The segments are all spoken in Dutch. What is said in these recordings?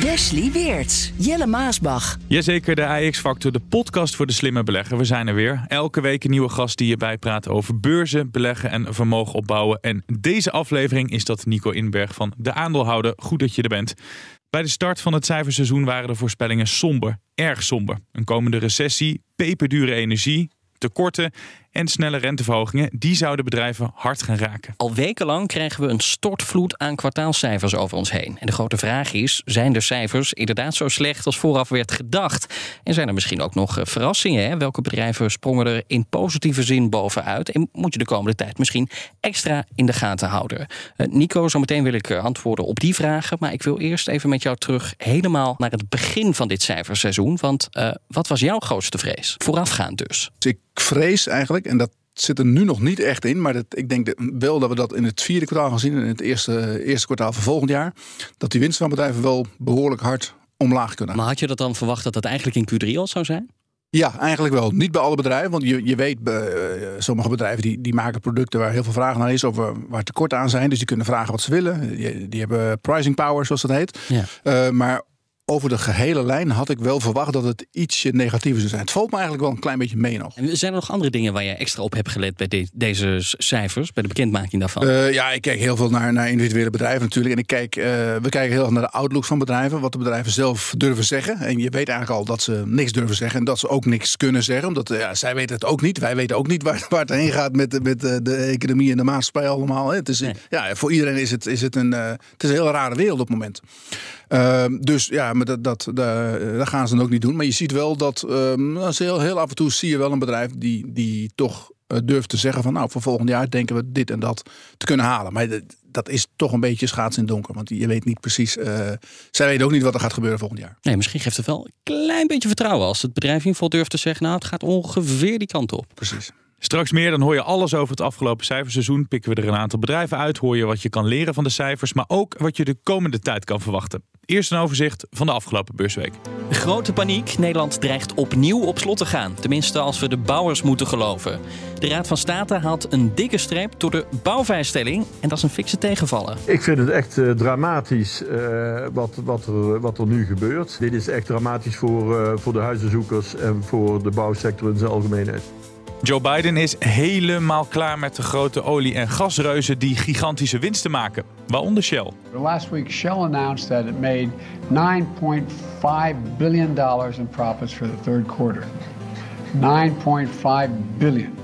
Wesley Weerts, Jelle Maasbach. Jazeker, de AX-factor, de podcast voor de slimme belegger. We zijn er weer. Elke week een nieuwe gast die je bijpraat over beurzen, beleggen en vermogen opbouwen. En deze aflevering is dat Nico Inberg van De Aandeelhouder. Goed dat je er bent. Bij de start van het cijferseizoen waren de voorspellingen somber. Erg somber. Een komende recessie, peperdure energie, tekorten en snelle renteverhogingen, die zouden bedrijven hard gaan raken. Al wekenlang krijgen we een stortvloed aan kwartaalcijfers over ons heen. En de grote vraag is: zijn de cijfers inderdaad zo slecht als vooraf werd gedacht? En zijn er misschien ook nog eh, verrassingen? Hè? Welke bedrijven sprongen er in positieve zin bovenuit? En moet je de komende tijd misschien extra in de gaten houden? Uh, Nico, zometeen wil ik eh, antwoorden op die vragen. Maar ik wil eerst even met jou terug helemaal naar het begin van dit cijferseizoen. Want uh, wat was jouw grootste vrees? Voorafgaand dus. Ik vrees eigenlijk, en dat zit er nu nog niet echt in, maar dat, ik denk wel dat we dat in het vierde kwartaal gaan zien, in het eerste, eerste kwartaal van volgend jaar, dat die winst van bedrijven wel behoorlijk hard omlaag kunnen. Maar had je dat dan verwacht dat dat eigenlijk in Q3 al zou zijn? Ja, eigenlijk wel. Niet bij alle bedrijven. Want je, je weet, uh, sommige bedrijven die, die maken producten waar heel veel vraag naar is. Of waar tekort aan zijn. Dus die kunnen vragen wat ze willen. Die, die hebben pricing power, zoals dat heet. Ja. Uh, maar over de gehele lijn had ik wel verwacht dat het ietsje negatiever zou zijn. Het valt me eigenlijk wel een klein beetje mee nog. En zijn er nog andere dingen waar je extra op hebt gelet bij de, deze cijfers, bij de bekendmaking daarvan? Uh, ja, ik kijk heel veel naar, naar individuele bedrijven natuurlijk. En ik kijk, uh, we kijken heel erg naar de outlook van bedrijven. Wat de bedrijven zelf durven zeggen. En je weet eigenlijk al dat ze niks durven zeggen. En dat ze ook niks kunnen zeggen. Omdat ja, zij weten het ook niet. Wij weten ook niet waar, waar het heen gaat met, met de economie en de maatschappij allemaal. Het is, nee. ja, voor iedereen is het, is het, een, het is een hele rare wereld op het moment. Uh, dus ja, maar dat, dat, dat, dat, gaan ze dan ook niet doen. Maar je ziet wel dat um, heel, heel af en toe zie je wel een bedrijf die, die toch uh, durft te zeggen van nou voor volgend jaar denken we dit en dat te kunnen halen. Maar dat, dat is toch een beetje schaats in het donker. Want je weet niet precies. Uh, zij weten ook niet wat er gaat gebeuren volgend jaar. Nee, misschien geeft het wel een klein beetje vertrouwen als het bedrijf in ieder geval durft te zeggen nou het gaat ongeveer die kant op. Precies. Straks meer, dan hoor je alles over het afgelopen cijferseizoen. Pikken we er een aantal bedrijven uit, hoor je wat je kan leren van de cijfers, maar ook wat je de komende tijd kan verwachten. Eerst een overzicht van de afgelopen beursweek. Grote paniek. Nederland dreigt opnieuw op slot te gaan. Tenminste, als we de bouwers moeten geloven. De Raad van State haalt een dikke streep door de bouwvrijstelling. En dat is een fikse tegenvallen. Ik vind het echt uh, dramatisch uh, wat, wat, er, wat er nu gebeurt. Dit is echt dramatisch voor, uh, voor de huizenzoekers en voor de bouwsector in zijn algemeenheid. Joe Biden is helemaal klaar met de grote olie- en gasreuzen die gigantische winsten maken, waaronder Shell. Last week Shell announced that it made 9.5 billion dollars in profits for the third quarter. 9.5 billion.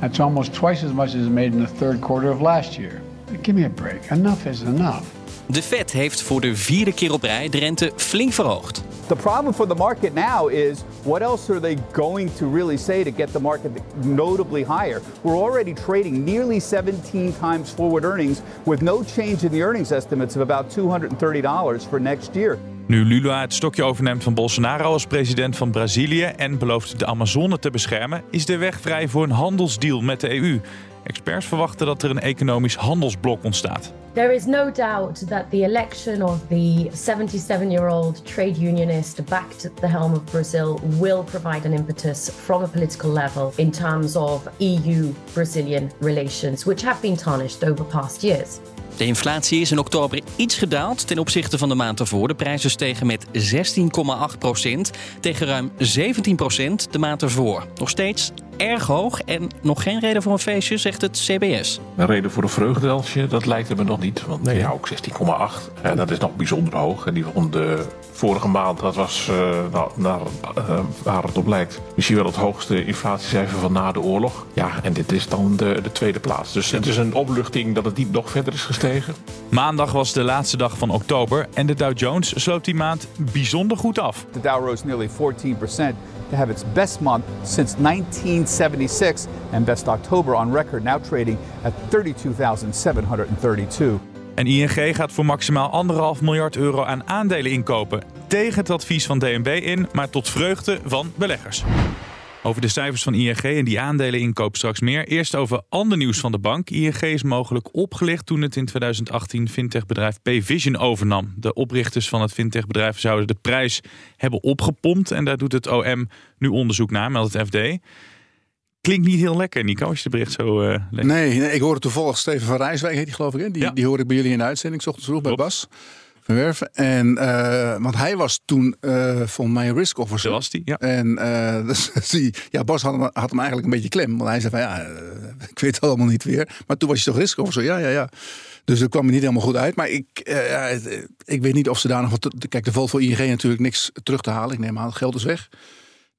That's almost twice as much as it made in the third quarter of last year. Give me a break. Enough is enough. De Fed heeft voor de vierde keer op rij de rente flink verhoogd. The problem for the market now is what else are they going to really say to get the market notably higher? We're already trading nearly 17 times forward earnings with no change in the earnings estimates of about $230 for next year. Nu Lula het stokje overneemt van Bolsonaro als president van Brazilië en belooft de Amazone te beschermen, is de weg vrij voor een handelsdeal met de EU. Experts verwachten dat er een economisch handelsblok ontstaat. There is no doubt that the election of the 77 year old trade unionist back at the helm of Brazil will provide an impetus from a political level in terms of EU Brazilian relations, which have been tarnished over past years. De inflatie is in oktober iets gedaald ten opzichte van de maand ervoor. De prijzen stegen met 16,8 procent tegen ruim 17 procent de maand ervoor. Nog steeds erg hoog en nog geen reden voor een feestje, zegt het CBS. Een reden voor een vreugdelsje, dat lijkt er me nog niet. Want nee. ja, ook 16,8, en dat is nog bijzonder hoog. En die van de vorige maand, dat was uh, nou, naar, uh, waar het op lijkt, misschien wel het hoogste inflatiecijfer van na de oorlog. Ja, en dit is dan de, de tweede plaats. Dus het is een opluchting dat het niet nog verder is gestegen. Maandag was de laatste dag van oktober en de Dow Jones sloot die maand bijzonder goed af. The Dow rose nearly 14% to have its best month since 1976 and best October on record, now trading at 32,732. En ING gaat voor maximaal anderhalf miljard euro aan aandelen inkopen. Tegen het advies van DNB in, maar tot vreugde van beleggers. Over de cijfers van ING en die aandeleninkoop straks meer. Eerst over ander nieuws van de bank. ING is mogelijk opgelicht toen het in 2018 fintechbedrijf Payvision overnam. De oprichters van het fintechbedrijf zouden de prijs hebben opgepompt. En daar doet het OM nu onderzoek naar, meldt het FD. Klinkt niet heel lekker, Nico, als je de bericht zo uh, leest. Nee, nee, ik hoorde toevallig Steven van Rijswijk, heet die geloof ik. Hè? Die, Ja. die hoorde ik bij jullie in de uitzending, 's ochtends vroeg bij Bas van Werven. En, eh, want hij was toen eh volgens mij risk officer. Zo was die, ja. En dus, die, ja, Bas had hem, had hem eigenlijk een beetje klem. Want hij zei van ja, ik weet het allemaal niet weer. Maar toen was je toch risk officer? Ja, ja, ja. Dus dat kwam er niet helemaal goed uit. Maar ik, ik weet niet of ze daar nog wat... Kijk, er valt voor ING natuurlijk niks terug te halen. Ik neem aan, het geld is weg.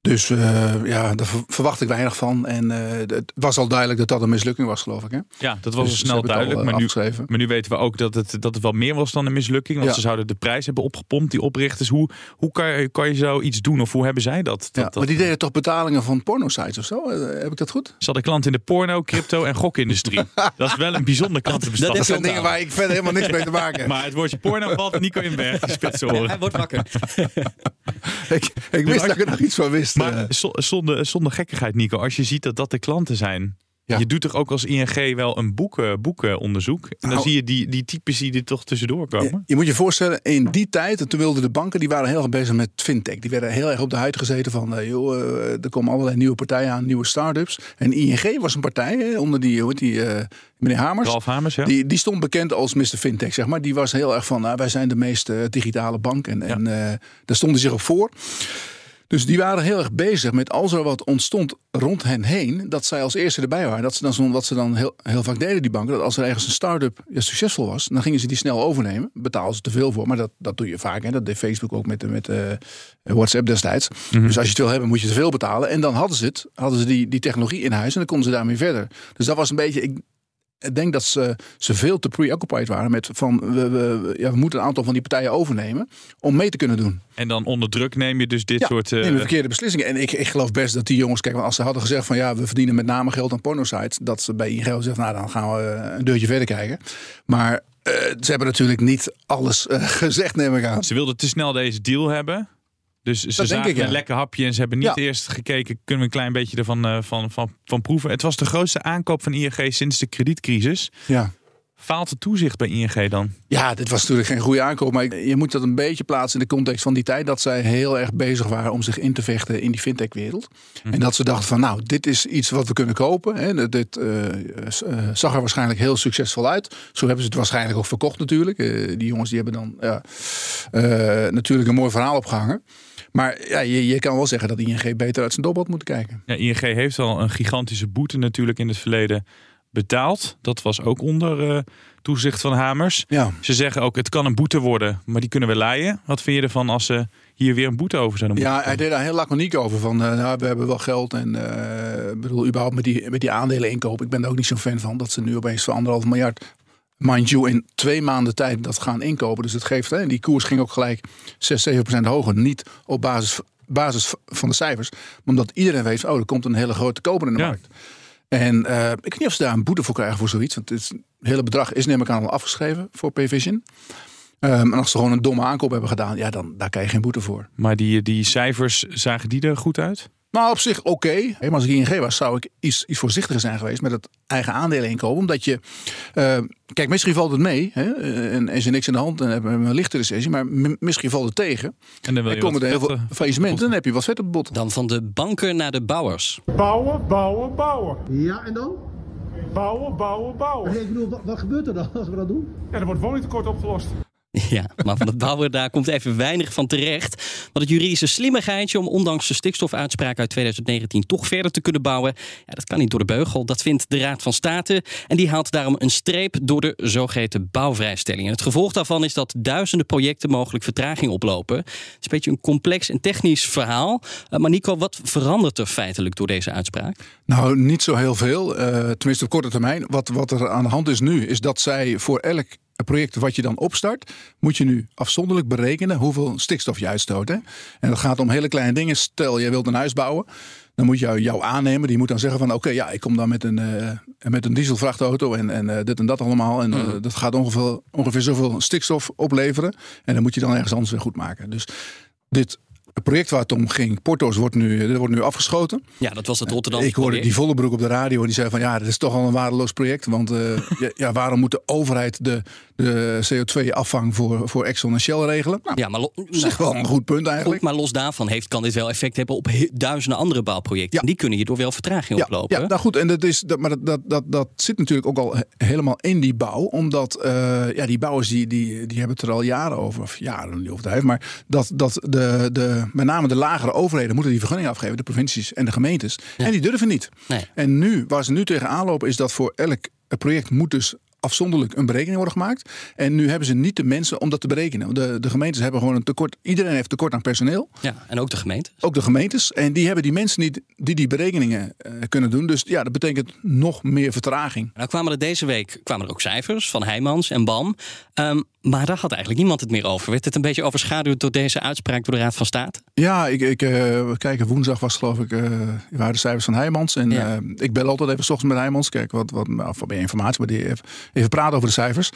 Dus eh, ja, daar ver- verwacht ik weinig van. En eh, het was al duidelijk dat dat een mislukking was, geloof ik. Hè? Ja, dat was Dus al ze snel al, duidelijk. eh, maar, nu, maar nu weten we ook dat het, dat het wel meer was dan een mislukking. Want Ja. ze zouden de prijs hebben opgepompt, die oprichters. Hoe, hoe kan, je, kan je zoiets doen? Of hoe hebben zij dat? dat, Ja, dat maar die deden toch betalingen van pornosites of zo? Heb ik dat goed? Zat de klant in de porno, crypto en gokindustrie. dat is wel een bijzonder klantenbestand. Dat zijn dingen waar ik verder helemaal niks mee te maken heb. Maar het woordje porno valt Nico in Berg. Hij wordt wakker. ik, ik wist dat ik er nog iets van wist. Maar eh. zo- zonder, zonder gekkigheid, Nico, als je ziet dat dat de klanten zijn. Ja. Je doet toch ook als ING wel een boeken, boekenonderzoek. En dan Nou, zie je die, die types die er toch tussendoor komen. Je, je moet je voorstellen, in die tijd, en toen wilden de banken, die waren heel erg bezig met fintech. Die werden heel erg op de huid gezeten van, eh, joh, eh, er komen allerlei nieuwe partijen aan, nieuwe start-ups. En ING was een partij hè, onder die, hoe die eh, meneer Hamers. Ralf Hamers, ja. Die, die stond bekend als Mr. Fintech, zeg maar. Die was heel erg van, nou, wij zijn de meest eh, digitale bank. En, en eh, daar stonden ze zich op voor. Dus die waren heel erg bezig met als er wat ontstond rond hen heen, dat zij als eerste erbij waren. Dat ze dan, wat ze dan heel, heel vaak deden, die banken, dat als er ergens een start-up ja, succesvol was, dan gingen ze die snel overnemen. Betaalden ze te veel voor, maar dat, dat doe je vaak. Hè. Dat deed Facebook ook met, met eh, WhatsApp destijds. Dus als je het wil hebben, moet je te veel betalen. En dan hadden ze het, hadden ze die, die technologie in huis en dan konden ze daarmee verder. Dus dat was een beetje. Ik, ik denk dat ze, ze veel te preoccupied waren met van we, we, ja, we moeten een aantal van die partijen overnemen om mee te kunnen doen. En dan onder druk neem je dus dit Ja, soort... eh, nemen verkeerde beslissingen. En ik, ik geloof best dat die jongens, kijk, als ze hadden gezegd van ja, we verdienen met name geld aan pornosites, dat ze bij ING zeggen, nou dan gaan we eh, een deurtje verder kijken. Maar eh, ze hebben natuurlijk niet alles gezegd, neem ik aan. Ze wilden te snel deze deal hebben. Dus ze denk zagen ik, ja. een lekker hapje en ze hebben niet Ja. eerst gekeken... kunnen we een klein beetje ervan eh, van, van, van proeven. Het was de grootste aankoop van ING sinds de kredietcrisis. Ja. Faalt het toezicht bij ING dan? Ja, dit was natuurlijk geen goede aankoop. Maar ik- je moet dat een beetje plaatsen in de context van die tijd. Dat zij heel erg bezig waren om zich in te vechten in die fintech-wereld. En dat ze dachten van nou, dit is iets wat we kunnen kopen. Hè. Dit eh, eh, zag er waarschijnlijk heel succesvol uit. Zo hebben ze het waarschijnlijk ook verkocht natuurlijk. Die jongens die hebben dan natuurlijk een mooi verhaal opgehangen. Maar ja, je, je kan wel zeggen dat ING beter uit zijn had moeten kijken. Ja, ING heeft al een gigantische boete natuurlijk in het verleden betaald. Dat was ook onder eh, toezicht van Hamers. Ja. Ze zeggen ook, het kan een boete worden, maar die kunnen we leien. Wat vind je ervan als ze hier weer een boete over moeten Ja, hij deed daar heel laconiek over. Van, eh, nou, we hebben wel geld. En ik bedoel, überhaupt met die, met die aandelen inkoop. Ik ben daar ook niet zo'n fan van. Dat ze nu opeens voor anderhalf miljard, mind you, in twee maanden tijd dat gaan inkopen. Dus het geeft, hè, die koers ging ook gelijk 6, 7 procent hoger. Niet op basis, basis van de cijfers. Maar omdat iedereen weet, oh, er komt een hele grote koper in de Ja. markt. En eh, ik weet niet of ze daar een boete voor krijgen voor zoiets. Want het hele bedrag is neem ik aan al afgeschreven voor Pvision. Ehm en als ze gewoon een domme aankoop hebben gedaan, ja, dan daar krijg je geen boete voor. Maar die, die cijfers, zagen die er goed uit? Nou, op zich oké. Hey, Maar als ik ING was, zou ik iets, iets voorzichtiger zijn geweest met het eigen aandelen inkopen. Omdat je, eh, kijk, misschien valt het mee. Hè? eh, En is er niks aan de hand en hebben we een lichte recessie. Maar misschien valt het tegen. En dan wil En je komen er heel veel faillissementen. Dan heb je wat vet op bot. Dan van de banken naar de bouwers. Bouwen, bouwen, bouwen. Ja, en dan? Bouwen, bouwen, bouwen. Ik bedoel, wat, wat gebeurt er dan als we dat doen? Ja, dan wordt woningtekort opgelost. Ja, maar van het bouwen daar komt even weinig van terecht. Want het juridische slimmigheidje om ondanks de stikstofuitspraak uit 2019 toch verder te kunnen bouwen, ja, dat kan niet door de beugel. Dat vindt de Raad van State. En die haalt daarom een streep door de zogeheten bouwvrijstelling. En het gevolg daarvan is dat duizenden projecten mogelijk vertraging oplopen. Het is een beetje een complex en technisch verhaal. Eh, Maar Nico, wat verandert er feitelijk door deze uitspraak? Nou, niet zo heel veel. eh, tenminste op korte termijn. Wat, wat er aan de hand is nu, is dat zij voor elk project wat je dan opstart, moet je nu afzonderlijk berekenen hoeveel stikstof je uitstoot. Hè? En dat gaat om hele kleine dingen. Stel, jij wilt een huis bouwen. Dan moet jou, jouw aannemer, die moet dan zeggen van oké, ja, ik kom dan met een, eh, met een dieselvrachtauto en, en eh, dit en dat allemaal. En eh, dat gaat ongeveer, ongeveer zoveel stikstof opleveren. En dan moet je dan ergens anders weer goed maken. Dus dit het project waar het om ging, Porto's, wordt nu, dat wordt nu afgeschoten. Ja, dat was het Rotterdam. Ik hoorde die volle broek op de radio en die zei van ja, dat is toch al een waardeloos project. Want eh, ja, waarom moet de overheid de, de CO2-afvang voor, voor Exxon en Shell regelen? Nou, ja, maar lo- dat is wel een goed punt eigenlijk. Goed, maar los daarvan heeft, kan dit wel effect hebben op he- duizenden andere bouwprojecten. En Die kunnen hierdoor wel vertraging Ja, oplopen. ja nou goed, en dat is, dat, maar dat, dat, dat, dat zit natuurlijk ook al he- helemaal in die bouw. Omdat eh, ja, die bouwers die, die, die hebben het er al jaren over. Of jaren, niet overdrijven. Maar dat, dat de, de, met name de lagere overheden moeten die vergunning afgeven. De provincies en de gemeentes. En die durven niet. Nee. En nu, waar ze nu tegenaan lopen, is dat voor elk project moet dus afzonderlijk een berekening worden gemaakt. En nu hebben ze niet de mensen om dat te berekenen. De, de gemeentes hebben gewoon een tekort. Iedereen heeft tekort aan personeel. Ja, en ook de gemeente. Ook de gemeentes. En die hebben die mensen niet die die berekeningen eh, kunnen doen. Dus ja, dat betekent nog meer vertraging. Nou kwamen er deze week kwamen er ook cijfers van Heijmans en BAM. Ehm, maar daar had eigenlijk niemand het meer over. Werd het een beetje overschaduwd door deze uitspraak door de Raad van State? Ja, ik, ik, eh, we kijken, woensdag was geloof ik, eh waren de cijfers van Heijmans. En Ja. eh, ik bel altijd even 's ochtends met Heijmans. Kijk, wat, wat, of wat meer informatie, maar die even, even praten over de cijfers.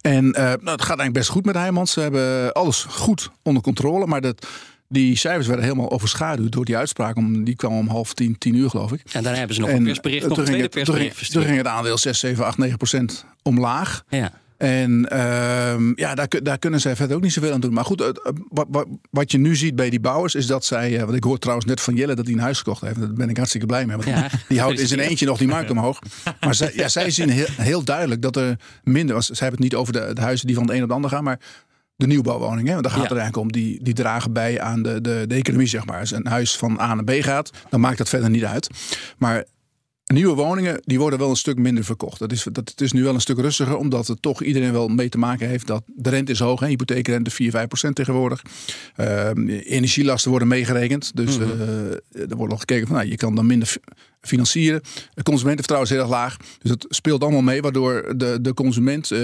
En eh, nou, het gaat eigenlijk best goed met Heijmans. Ze hebben alles goed onder controle. Maar dat, die cijfers werden helemaal overschaduwd door die uitspraak. Om, die kwam om half tien, tien uur geloof ik. En daarna hebben ze nog En, een persbericht, eh, nog een tweede het- persbericht Toen ging het aandeel 6, 7, 8, 9 procent omlaag. Ja. En ehm, ja, daar, daar kunnen zij verder ook niet zoveel aan doen. Maar goed, het- wat, wat, wat je nu ziet bij die bouwers is dat zij... eh, Want ik hoor trouwens net van Jelle dat hij een huis gekocht heeft. Daar ben ik hartstikke blij mee. Want Ja, die houdt in zijn eentje nog die markt omhoog. Maar zij, ja, zij zien heel, heel duidelijk dat er minder was. Zij hebben het niet over de, de huizen die van het een op het ander gaan. Maar de nieuwbouwwoningen. Want daar gaat Ja. het eigenlijk om. Die, die dragen bij aan de, de, de economie, zeg maar. Als een huis van A naar B gaat, dan maakt dat verder niet uit. Maar nieuwe woningen, die worden wel een stuk minder verkocht. Dat is, dat, het is nu wel een stuk rustiger, omdat het toch iedereen wel mee te maken heeft dat de rente is hoog. Hè? Hypotheekrente 4, 5 procent tegenwoordig. Ehm, energielasten worden meegerekend. Dus eh, er wordt nog gekeken van, nou, je kan dan minder financieren. Het consumentenvertrouwen is heel erg laag. Dus dat speelt allemaal mee, waardoor de, de consument eh,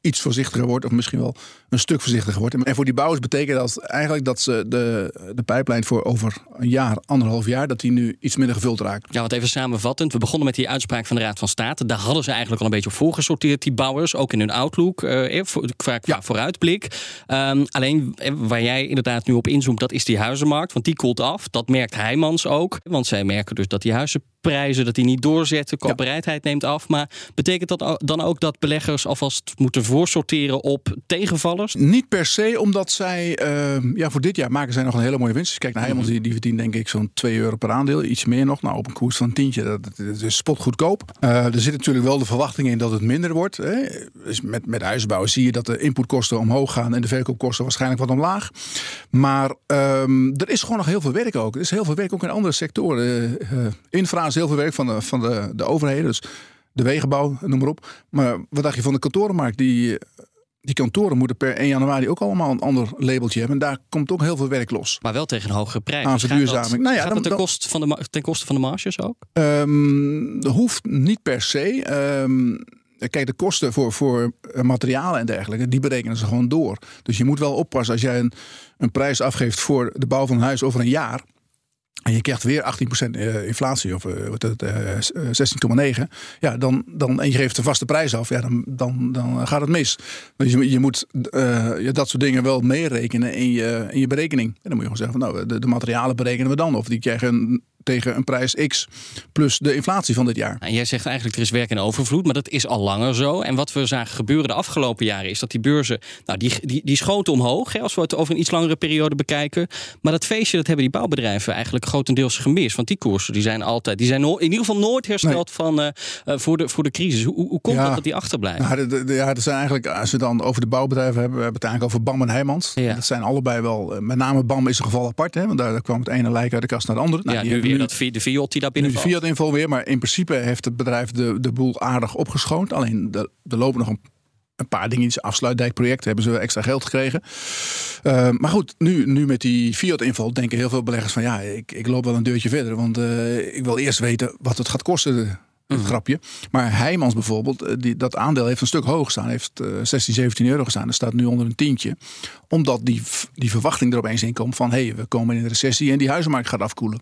iets voorzichtiger wordt. Of misschien wel een stuk voorzichtiger wordt. En voor die bouwers betekent dat eigenlijk dat ze de, de pijplijn voor over een jaar, anderhalf jaar, dat die nu iets minder gevuld raakt. Ja, want even samenvattend. We begonnen met die uitspraak van de Raad van State. Daar hadden ze eigenlijk al een beetje op voorgesorteerd, die bouwers. Ook in hun outlook, voor- qua, vooruitblik. Ehm, alleen waar jij inderdaad nu op inzoomt, dat is die huizenmarkt. Want die koelt af. Dat merkt Heijmans ook. Want zij merken dus dat die huizen huizenprijzen dat die niet doorzetten. Koopbereidheid neemt af. Maar betekent dat dan ook dat beleggers alvast moeten voorsorteren op tegenvallers? Niet per se, omdat zij, eh, ja, voor dit jaar maken zij nog een hele mooie winst. Kijkt naar Heijmans, die, die verdient denk ik zo'n 2 euro per aandeel. Iets meer nog. Nou, op een koers van een tientje, dat, dat is spotgoedkoop. Eh, er zit natuurlijk wel de verwachting in dat het minder wordt. Hè. Dus met, met huisbouwen zie je dat de inputkosten omhoog gaan en de verkoopkosten waarschijnlijk wat omlaag. Maar ehm, er is gewoon nog heel veel werk ook. Er is heel veel werk ook in andere sectoren. Eh, infra is heel veel werk van de, van de, de overheden. Dus de wegenbouw, noem maar op. Maar wat dacht je van de kantorenmarkt? Die, die kantoren moeten per 1 januari ook allemaal een ander labeltje hebben. En daar komt ook heel veel werk los. Maar wel tegen een hogere prijs. Aan verduurzaming. Nou ja, gaat dan- dat ten, koste van de, ten koste van de marges ook? Ehm, dat hoeft niet per se. Ehm, kijk, de kosten voor, voor eh, materialen en dergelijke, die berekenen ze gewoon door. Dus je moet wel oppassen als jij een, een prijs afgeeft voor de bouw van een huis over een jaar. En je krijgt weer 18% eh, inflatie of eh, wat het, eh, s- eh, 16,9. Ja, dan, dan, en je geeft de vaste prijs af. Ja, dan, dan, dan gaat het mis. Dus je, je moet ja, dat soort dingen wel meerekenen in je, in je berekening. En dan moet je gewoon zeggen van nou, de, de materialen berekenen we dan. Of die krijgen tegen een prijs X plus de inflatie van dit jaar. En jij zegt eigenlijk er is werk in overvloed, maar dat is al langer zo. En wat we zagen gebeuren de afgelopen jaren is dat die beurzen, nou die, die, die schoten omhoog, hè, als we het over een iets langere periode bekijken. Maar dat feestje dat hebben die bouwbedrijven eigenlijk grotendeels gemist. Want die koersen die zijn altijd, die zijn in ieder geval nooit hersteld van, eh, eh, voor, de, voor de crisis. Hoe, hoe komt Ja. het dat die achterblijven? Nou, de, de, de- ja, dat zijn eigenlijk, als we dan over de bouwbedrijven hebben, we hebben het eigenlijk over BAM en Heijmans. Dat zijn allebei wel, eh, met name BAM is een geval apart, hè, want daar, daar kwam het ene lijk uit de kast naar de andere. Nou, ja, die dat, vi- de Fiat die daar nu de binnen Fiat inval weer, maar in principe heeft het bedrijf de, de boel aardig opgeschoond. Alleen er lopen nog een, een paar dingetjes. Afsluitdijkproject hebben ze extra geld gekregen. Eh, maar goed, nu, nu met die Fiat inval denken heel veel beleggers van ja, ik, ik loop wel een deurtje verder. Want eh, ik wil eerst weten wat het gaat kosten. Het grapje. Maar Heijmans bijvoorbeeld, eh, die, dat aandeel heeft een stuk hoog gestaan. Heeft eh, 16, 17 euro gestaan. Dat staat nu onder een tientje. Omdat die, die verwachting er opeens in komt van... hé, hey, we komen in een recessie en die huizenmarkt gaat afkoelen.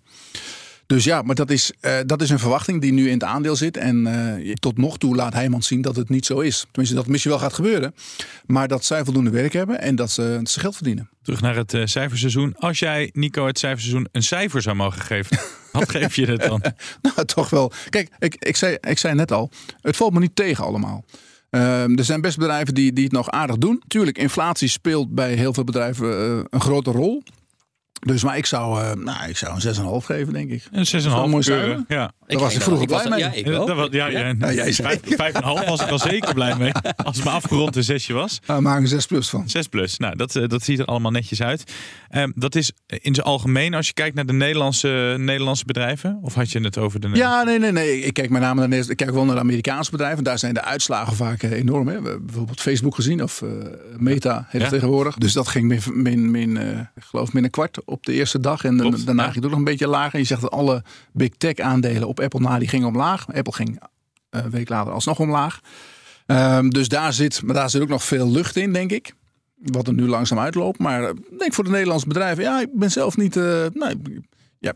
Dus ja, maar dat is, eh, dat is een verwachting die nu in het aandeel zit. En eh, tot nog toe laat Heijmans zien dat het niet zo is. Tenminste, dat het misschien wel gaat gebeuren. Maar dat zij voldoende werk hebben en dat ze, dat ze geld verdienen. Terug naar het eh, cijferseizoen. Als jij, Nico, het cijferseizoen een cijfer zou mogen geven, wat geef je het dan? Nou, toch wel. Kijk, ik, ik, zei, ik zei net al, het valt me niet tegen allemaal. Ehm, er zijn best bedrijven die, die het nog aardig doen. Tuurlijk, inflatie speelt bij heel veel bedrijven een grote rol. Dus, maar ik zou, eh, nou, ik zou een 6,5 geven, denk ik. Een 6,5 Dat is wel mooi keuren. Ja. Daar was ik vroeger blij mee. ja, ik. Dat was- ja, ja, Ja, jij zei- vijf, vijf en een half was ik al zeker blij mee. Als het me afgerond een zesje was. Nou, maak een 6 plus van. 6 plus. Nou, dat, eh, dat ziet er allemaal netjes uit. Ehm, dat is in zijn algemeen als je kijkt naar de Nederlandse, Nederlandse bedrijven. Of had je het over de Ja, nee, nee, nee. Ik kijk met name naar, de- ik kijk wel naar de Amerikaanse bedrijven. Daar zijn de uitslagen vaak eh, enorm. Hè. We hebben bijvoorbeeld Facebook gezien of eh, Meta heeft Ja. tegenwoordig. Dus dat ging min, min, min eh, ik geloof min een kwart op de eerste dag. En Klopt, daarna ja. ging het ook nog een beetje lager. Je zegt dat alle big tech aandelen op Apple na, die gingen omlaag. Apple ging eh, een week later alsnog omlaag. Ehm, dus daar zit, maar daar zit ook nog veel lucht in, denk ik. Wat er nu langzaam uitloopt. Maar eh, ik denk voor de Nederlandse bedrijven, ja, ik ben zelf niet. eh nou, ja,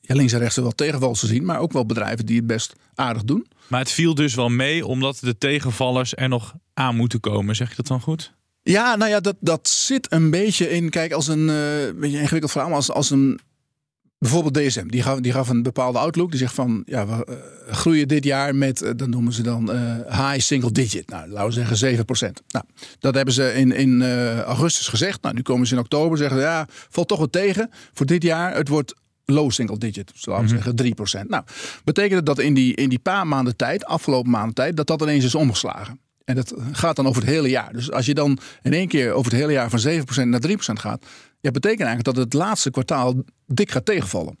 ja, links en rechts er wel tegenvallers te zien, maar ook wel bedrijven die het best aardig doen. Maar het viel dus wel mee omdat de tegenvallers er nog aan moeten komen. Zeg je dat dan goed? Ja, nou ja, dat, dat zit een beetje in. Kijk, als een eh, beetje ingewikkeld verhaal, maar als, als een. Bijvoorbeeld DSM, die gaf, die gaf een bepaalde outlook. Die zegt van, ja, we eh, groeien dit jaar met, eh, dan noemen ze dan high single digit. Nou, laten we zeggen 7%. Nou, dat hebben ze in, in augustus gezegd. Nou, nu komen ze in oktober zeggen, ja, valt toch wat tegen. Voor dit jaar, het wordt low single digit. Dus laten we zeggen 3%. Nou, betekent dat in die, in die paar maanden tijd, afgelopen maanden tijd, dat dat ineens is omgeslagen. En dat gaat dan over het hele jaar. Dus als je dan in één keer over het hele jaar van 7% naar 3% gaat, ja, betekent eigenlijk dat het laatste kwartaal dik gaat tegenvallen.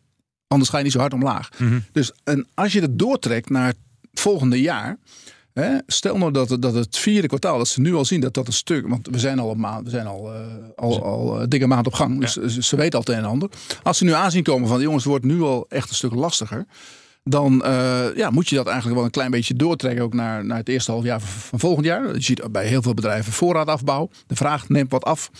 Anders ga je niet zo hard omlaag. Dus en als je het doortrekt naar het volgende jaar. Hè, stel nou dat, het- dat het vierde kwartaal, dat ze nu al zien dat dat een stuk. Want we zijn al een maand, we zijn al, eh, al, al een dikke maand op gang. Dus ze, ze weten al het een en ander. Als ze nu aanzien komen van jongens, het wordt nu al echt een stuk lastiger dan eh, ja, moet je dat eigenlijk wel een klein beetje doortrekken ook naar, naar het eerste halfjaar van, van volgend jaar. Je ziet bij heel veel bedrijven voorraadafbouw. De vraag neemt wat af.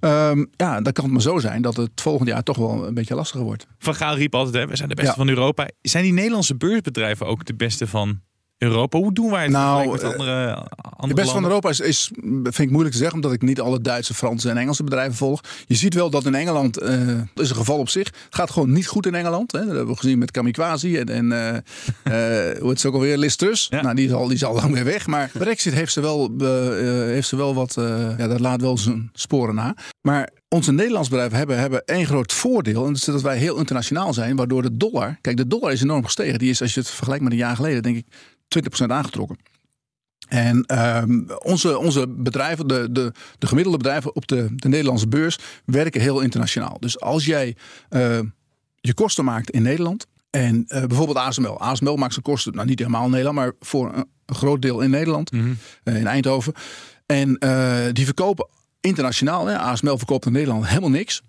Ehm, ja, dan kan het maar zo zijn dat het volgend jaar toch wel een beetje lastiger wordt. Van Gaal riep altijd, hè, we zijn de beste Ja. van Europa. Zijn die Nederlandse beursbedrijven ook de beste van Europa? Hoe doen wij het Nou, met andere, andere De beste van? Europa is, is, vind ik moeilijk te zeggen, omdat ik niet alle Duitse, Franse en Engelse bedrijven volg. Je ziet wel dat in Engeland, eh, dat is een geval op zich, het gaat gewoon niet goed in Engeland. Hè. Dat hebben we gezien met Kamikaze en, en eh, eh, hoe het is ook alweer, Liz Truss. Ja. Nou, die is, al, die is al lang weer weg. Maar Brexit heeft ze wel, eh, eh, heeft ze wel wat, eh, ja, dat laat wel zijn sporen na. Maar onze Nederlandse bedrijven hebben, hebben één groot voordeel. En dat is dat wij heel internationaal zijn, waardoor de dollar, kijk de dollar is enorm gestegen. Die is, als je het vergelijkt met een jaar geleden, denk ik 20% aangetrokken. En ehm, onze, onze bedrijven, de, de, de gemiddelde bedrijven op de, de Nederlandse beurs, werken heel internationaal. Dus als jij eh, je kosten maakt in Nederland. En eh, bijvoorbeeld ASML. ASML maakt zijn kosten, nou niet helemaal in Nederland, maar voor een, een groot deel in Nederland, Mhm. eh, in Eindhoven. En die verkopen internationaal. Hè. ASML verkoopt in Nederland helemaal niks.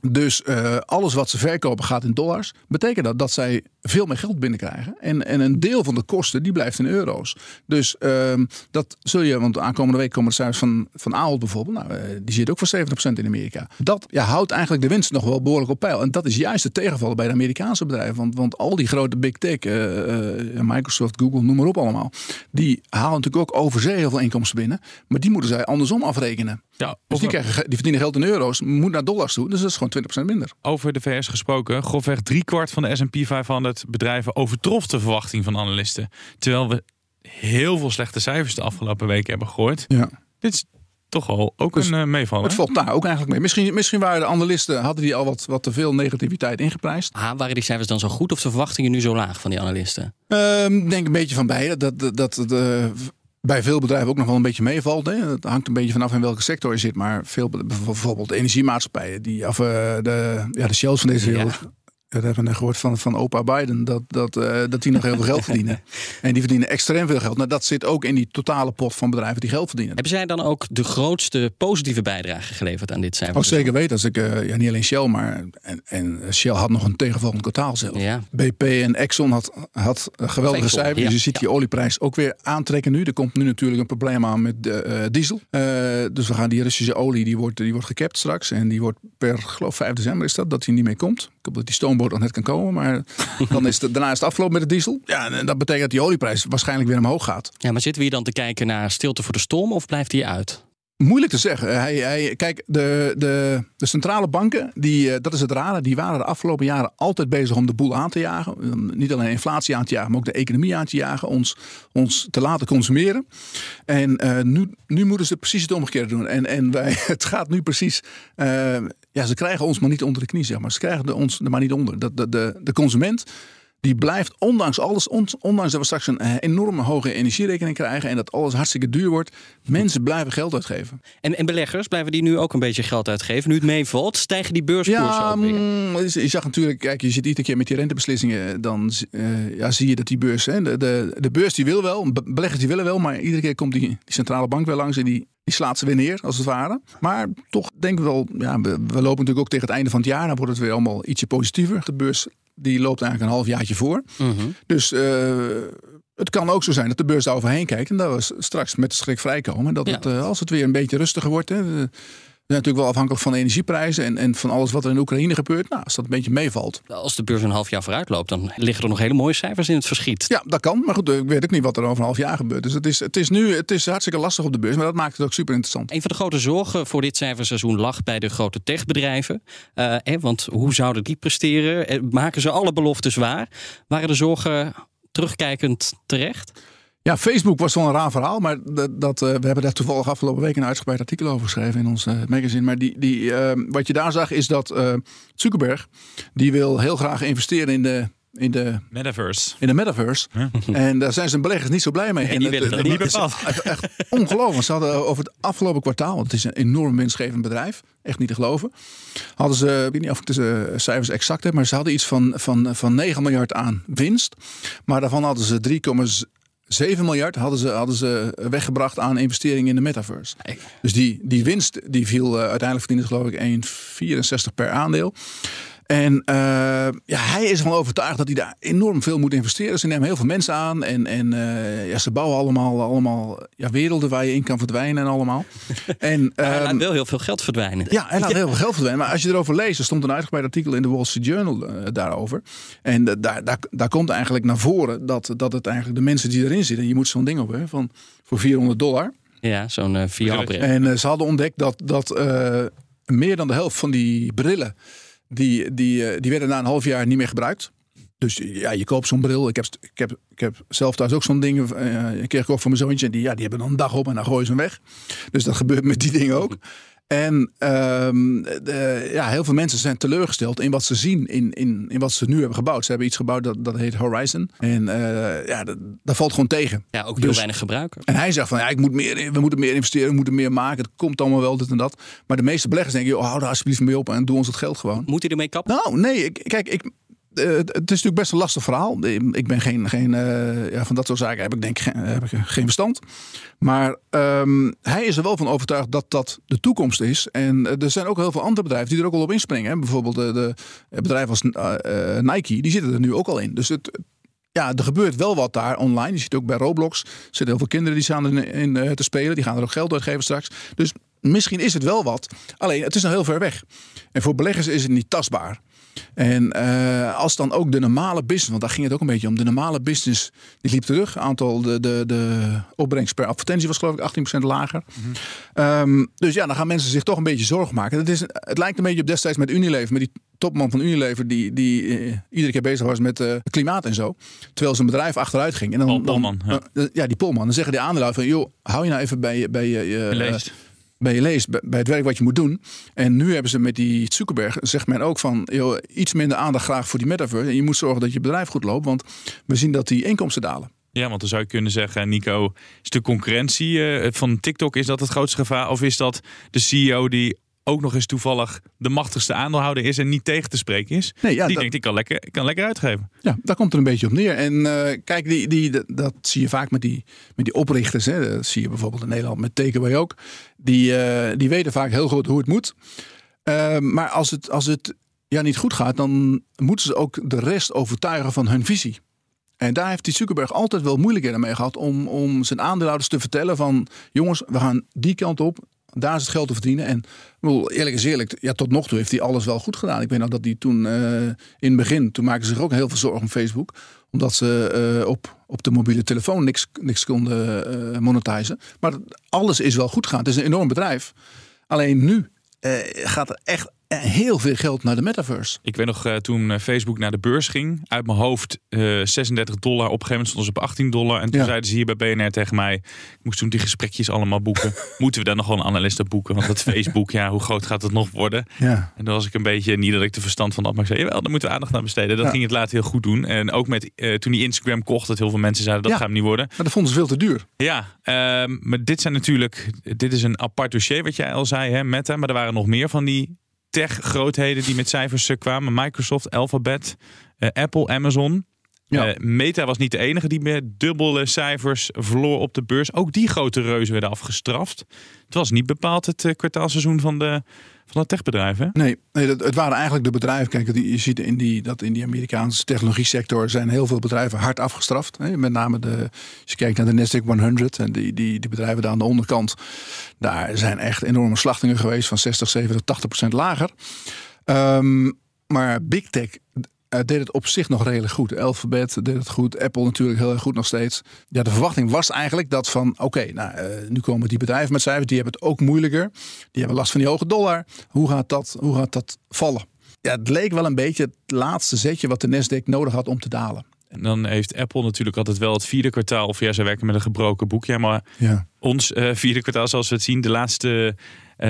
Dus alles wat ze verkopen gaat in dollars. Betekent dat dat zij veel meer geld binnenkrijgen. En, en een deel van de kosten die blijft in euro's. Dus ehm, dat zul je, want aankomende week komen de cijfers van, van Ahold bijvoorbeeld. Nou, eh, die zit ook voor 70% in Amerika. Dat ja, houdt eigenlijk de winst nog wel behoorlijk op peil. En dat is juist het tegenvallen bij de Amerikaanse bedrijven. Want, want al die grote big tech, eh, eh, Microsoft, Google, noem maar op allemaal. Die halen natuurlijk ook over zee heel veel inkomsten binnen. Maar die moeten zij andersom afrekenen. Ja, Dus die, krijgen, ge- die verdienen geld in euro's, moet naar dollars toe. Dus dat is gewoon 20% minder. Over de VS gesproken, grofweg driekwart van de S&P 500 bedrijven overtrof de verwachting van analisten. Terwijl we heel veel slechte cijfers de afgelopen weken hebben gehoord. Ja. Dit is toch al ook Dus een uh, meevaller. Het valt daar ook eigenlijk mee. Misschien, misschien waren de analisten, hadden die al wat, wat te veel negativiteit ingeprijsd. Ah, waren die cijfers dan zo goed of de verwachtingen nu zo laag van die analisten? Ehm, denk een beetje van beide. Dat, dat, dat het, eh, bij veel bedrijven ook nog wel een beetje meevalt. Hè. Het hangt een beetje vanaf in welke sector je zit. Maar veel, bijvoorbeeld de energiemaatschappijen, die, of, eh, de, ja, de shells van deze wereld. Dat hebben we net gehoord van, van opa Biden. Dat, dat, eh, dat die nog heel veel geld verdienen. En die verdienen extreem veel geld. Nou, dat zit ook in die totale pot van bedrijven die geld verdienen. Hebben zij dan ook de grootste positieve bijdrage geleverd aan dit cijfer? Oh, zeker weten. Als ik, eh, ja, niet alleen Shell, maar en, en Shell had nog een tegenvallend kwartaal zelf. Ja. BP en Exxon had, had geweldige Exxon, cijfers. ja. Dus je ziet die olieprijs ook weer aantrekken nu. Er komt nu natuurlijk een probleem aan met de, eh, diesel. Dus we gaan die Russische olie, die wordt, die wordt gekapt straks. En die wordt per, geloof 5 december is dat, dat die niet meer komt. Hoop dat die stoomboot nog net kan komen. Maar dan is het, daarna is het afgelopen met de diesel. Ja, en dat betekent dat die olieprijs waarschijnlijk weer omhoog gaat. Ja, maar zitten we hier dan te kijken naar stilte voor de storm of blijft hij uit? Moeilijk te zeggen. Hij, hij, kijk, de, de, de centrale banken, die, eh, dat is het rare, die waren de afgelopen jaren altijd bezig om de boel aan te jagen. Niet alleen inflatie aan te jagen, maar ook de economie aan te jagen. Ons, ons te laten consumeren. En uh, nu, nu moeten ze precies het omgekeerde doen. En, en wij, het gaat nu precies. Uh, ja, ze krijgen ons maar niet onder de knie, zeg maar. Ze krijgen de, ons er maar niet onder. De, de, de, de consument die blijft, ondanks alles, ondanks dat we straks een enorme hoge energierekening krijgen en dat alles hartstikke duur wordt, mensen blijven geld uitgeven. En, en beleggers, blijven die nu ook een beetje geld uitgeven? Nu het meevalt, stijgen die beurskoersen ja, ook weer? mm, Je zag natuurlijk, kijk, je zit iedere keer met die rentebeslissingen, dan uh, ja, zie je dat die beurs, hè, de, de, de beurs die wil wel, beleggers die willen wel, maar iedere keer komt die, die centrale bank weer langs en die, die slaat ze weer neer, als het ware. Maar toch denken we wel, ja, we, we lopen natuurlijk ook tegen het einde van het jaar. Dan wordt het weer allemaal ietsje positiever. De beurs die loopt eigenlijk een half jaartje voor. Dus uh, het kan ook zo zijn dat de beurs daar overheen kijkt. En dat we straks met de schrik vrijkomen. Dat het, uh, als het weer een beetje rustiger wordt. Hè, zijn natuurlijk wel afhankelijk van de energieprijzen en, en van alles wat er in Oekraïne gebeurt. Nou, als dat een beetje meevalt. Als de beurs een half jaar vooruit loopt, dan liggen er nog hele mooie cijfers in het verschiet. Ja, dat kan. Maar goed, ik weet ook niet wat er over een half jaar gebeurt. Dus het is, het is nu het is hartstikke lastig op de beurs, maar dat maakt het ook super interessant. Een van de grote zorgen voor dit cijferseizoen lag bij de grote techbedrijven. Uh, hè, want hoe zouden die presteren? Maken ze alle beloftes waar? Waren de zorgen terugkijkend terecht? Ja, Facebook was wel een raar verhaal, maar dat, dat uh, we hebben daar toevallig afgelopen week een uitgebreid artikel over geschreven in ons uh, magazine. Maar die, die, uh, wat je daar zag is dat Zuckerberg, die wil heel graag investeren in de in de metaverse. In de metaverse. En daar zijn zijn beleggers niet zo blij mee. En die willen dat niet bepaald. Echt, ongelooflijk. Ze hadden over het afgelopen kwartaal, want het is een enorm winstgevend bedrijf, echt niet te geloven. Hadden ze, ik weet niet of ik de cijfers exact heb, maar ze hadden iets van, van, van 9 miljard aan winst. Maar daarvan hadden ze 3,7 7 miljard hadden ze, hadden ze weggebracht aan investeringen in de metaverse. Dus die, die winst die viel uh, uiteindelijk verdiende geloof ik 1,64 per aandeel. En uh, ja, hij is ervan overtuigd dat hij daar enorm veel moet investeren. Ze nemen heel veel mensen aan en, en uh, ja, ze bouwen allemaal, allemaal ja, werelden waar je in kan verdwijnen en allemaal. en, um, hij laat wel heel veel geld verdwijnen. Ja, hij laat heel veel geld verdwijnen. Maar als je erover leest, er stond een uitgebreid artikel in de Wall Street Journal uh, daarover. En daar, daar, daar komt eigenlijk naar voren dat, dat het eigenlijk de mensen die erin zitten, je moet zo'n ding op hè, van voor 400 dollar. Ja, zo'n uh, VR-bril. En ze hadden ontdekt dat, dat meer dan de helft van die brillen die, die, die werden na een half jaar niet meer gebruikt. Dus ja, je koopt zo'n bril. Ik heb, ik, heb, ik heb zelf thuis ook zo'n ding. Uh, ik kreeg ook voor mijn zoontje. En die, ja, die hebben dan een dag op en dan gooien ze hem weg. Dus dat gebeurt met die dingen ook. En um, de, ja, heel veel mensen zijn teleurgesteld in wat ze zien, in, in, in wat ze nu hebben gebouwd. Ze hebben iets gebouwd dat, dat heet Horizon. En uh, ja, dat, dat, valt gewoon tegen. Ja, ook heel dus, weinig gebruiken. En hij zegt van ja, ik moet meer, we moeten meer investeren, we moeten meer maken. Het komt allemaal wel, dit en dat. Maar de meeste beleggers denken, joh, hou daar alsjeblieft mee op en doe ons het geld gewoon. Moet hij ermee kappen? Nou, nee. Ik, kijk, ik, het is natuurlijk best een lastig verhaal. Ik ben geen, geen uh, ja, van dat soort zaken heb ik denk geen, heb ik geen verstand. Maar um, hij is er wel van overtuigd dat dat de toekomst is. En er zijn ook heel veel andere bedrijven die er ook al op inspringen. Hè. Bijvoorbeeld de, de bedrijven als Nike, die zitten er nu ook al in. Dus het, ja, er gebeurt wel wat daar online. Je ziet ook bij Roblox. Er zitten heel veel kinderen die staan in, in te spelen. Die gaan er ook geld uitgeven straks. Dus misschien is het wel wat. Alleen, het is nog heel ver weg. En voor beleggers is het niet tastbaar. En uh, als dan ook de normale business, want daar ging het ook een beetje om, de normale business die liep terug. Aantal de, de, de opbrengst per advertentie was geloof ik 18% lager. Mm -hmm. um, dus ja, dan gaan mensen zich toch een beetje zorgen maken. Het, is, het lijkt een beetje op destijds met Unilever, met die topman van Unilever die, die uh, iedere keer bezig was met uh, klimaat en zo. Terwijl zijn bedrijf achteruit ging. En dan, Paul Polman. Dan, ja. ja. die Polman. Dan zeggen die aandeelhouders van, joh, hou je nou even bij je... Bij je leest bij je leest, bij het werk wat je moet doen. En nu hebben ze met die Zuckerberg, zegt men ook van joh, iets minder aandacht graag voor die metaverse. En je moet zorgen dat je bedrijf goed loopt, want we zien dat die inkomsten dalen. Ja, want dan zou je kunnen zeggen, Nico, is de concurrentie uh, van TikTok, is dat het grootste gevaar? Of is dat de CEO die ook nog eens toevallig de machtigste aandeelhouder is en niet tegen te spreken is. Nee, ja, die dat, denkt, ik kan, lekker, ik kan lekker uitgeven. Ja, daar komt er een beetje op neer. En uh, kijk, die, die, dat zie je vaak met die, met die oprichters. Hè. Dat zie je bijvoorbeeld in Nederland met Takeaway ook. Die, uh, die weten vaak heel goed hoe het moet. Uh, maar als het, als het ja, niet goed gaat, dan moeten ze ook de rest overtuigen van hun visie. En daar heeft die Zuckerberg altijd wel moeilijkheden mee gehad om, om zijn aandeelhouders te vertellen van jongens, we gaan die kant op Daar is het geld te verdienen. En bedoel, eerlijk is eerlijk, ja, tot nog toe heeft hij alles wel goed gedaan. Ik weet nog dat hij toen eh, in het begin, toen maakten ze zich ook heel veel zorgen om Facebook. Omdat ze eh, op, op de mobiele telefoon niks, niks konden eh monetizen. Maar alles is wel goed gegaan. Het is een enorm bedrijf. Alleen nu gaat er echt heel veel geld naar de metaverse. Ik weet nog eh, toen eh, Facebook naar de beurs ging, uit mijn hoofd eh, 36 dollar. Op een gegeven moment stonden ze op 18 dollar. En toen Ja. zeiden ze hier bij BNR tegen mij, ik moest toen die gesprekjes allemaal boeken. Moeten we daar nog wel een analist op boeken? Want dat Facebook, ja, hoe groot gaat het nog worden? Ja. En dan was ik een beetje, niet dat ik de verstand van had, maar ik zei, jawel, daar moeten we aandacht aan besteden. Dat Ja. ging het later heel goed doen. En ook met, eh, toen die Instagram kocht, dat heel veel mensen zeiden, dat gaat hem niet worden. Maar dat vonden ze veel te duur. Ja, ehm, maar dit zijn natuurlijk, dit is een apart dossier wat jij al zei, hè, Meta. Maar er waren nog meer van die tech-grootheden die met cijfers eh, kwamen. Microsoft, Alphabet, eh, Apple, Amazon. Ja. Eh, Meta was niet de enige die met dubbele cijfers verloor op de beurs. Ook die grote reuzen werden afgestraft. Het was niet bepaald het kwartaalseizoen van de, van de techbedrijven. Nee, nee dat, het waren eigenlijk de bedrijven. Kijk, die, je ziet in die, dat in die Amerikaanse technologie sector zijn heel veel bedrijven hard afgestraft. Hè. Met name de, als je kijkt naar de Nasdaq 100 en die, die, die bedrijven daar aan de onderkant. Daar zijn echt enorme slachtingen geweest van 60, 70, 80 procent lager. Ehm, maar Big Tech eh, deed het op zich nog redelijk goed. Alphabet deed het goed. Apple natuurlijk heel erg goed nog steeds. Ja, de verwachting was eigenlijk dat van... oké, nou, eh, nu komen die bedrijven met cijfers. Die hebben het ook moeilijker. Die hebben last van die hoge dollar. Hoe gaat dat, hoe gaat dat vallen? Ja, het leek wel een beetje het laatste zetje... wat de Nasdaq nodig had om te dalen. En dan heeft Apple natuurlijk altijd wel het vierde kwartaal. Of ja, zij werken met een gebroken boek. Ja, maar Ja. ons eh, vierde kwartaal, zoals we het zien, de laatste